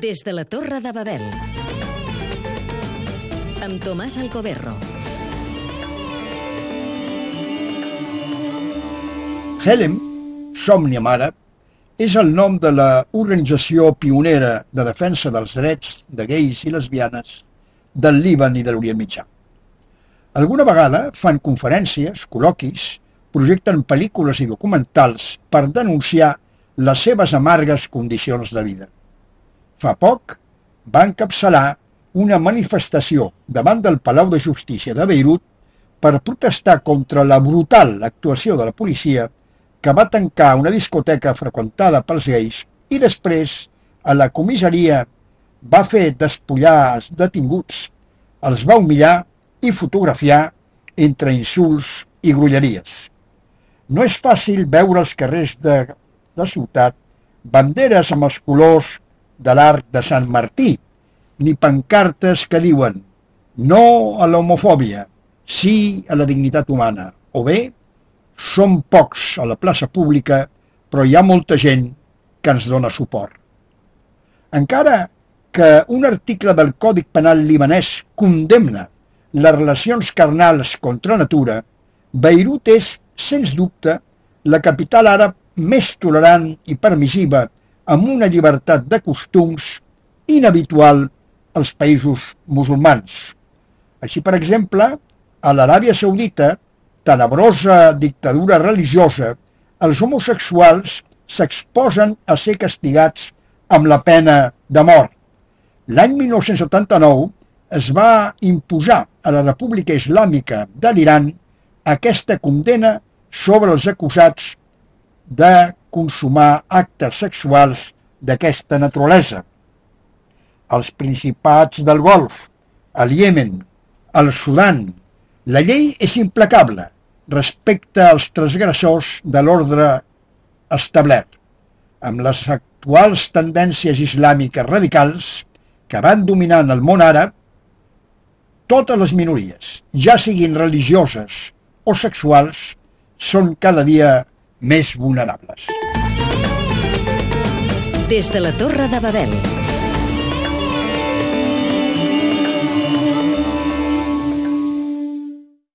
Des de la Torre de Babel. Amb Tomàs Alcoberro. Helem, Somni Mare, és el nom de la organització pionera de defensa dels drets de gais i lesbianes del Líban i de l'Orient Mitjà. Alguna vegada fan conferències, col·loquis, projecten pel·lícules i documentals per denunciar les seves amargues condicions de vida. Fa poc va encapçalar una manifestació davant del Palau de Justícia de Beirut per protestar contra la brutal actuació de la policia que va tancar una discoteca freqüentada pels gais i després a la comissaria va fer despullar els detinguts, els va humillar i fotografiar entre insults i grulleries. No és fàcil veure als carrers de la ciutat banderes amb els colors de l'arc de Sant Martí, ni pancartes que diuen no a l'homofòbia, sí a la dignitat humana, o bé som pocs a la plaça pública, però hi ha molta gent que ens dona suport. Encara que un article del Còdic Penal libanès condemna les relacions carnals contra natura, Beirut és, sens dubte, la capital àrab més tolerant i permissiva amb una llibertat de costums inhabitual als països musulmans. Així, per exemple, a l'Aràbia Saudita, tenebrosa dictadura religiosa, els homosexuals s'exposen a ser castigats amb la pena de mort. L'any 1979 es va imposar a la República Islàmica de l'Iran aquesta condena sobre els acusats de consumar actes sexuals d'aquesta naturalesa. Els principats del Golf, el Iemen, el Sudan, la llei és implacable respecte als transgressors de l'ordre establert. Amb les actuals tendències islàmiques radicals que van dominant el món àrab, totes les minories, ja siguin religioses o sexuals, són cada dia més vulnerables. Des de la Torre de Babel.